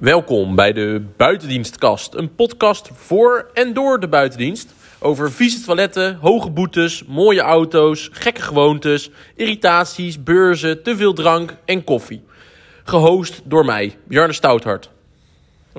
Welkom bij de Buitendienstkast, een podcast voor en door de buitendienst. Over vieze toiletten, hoge boetes, mooie auto's, gekke gewoontes, irritaties, beurzen, te veel drank en koffie. Gehost door mij, Bjarne Stouthart.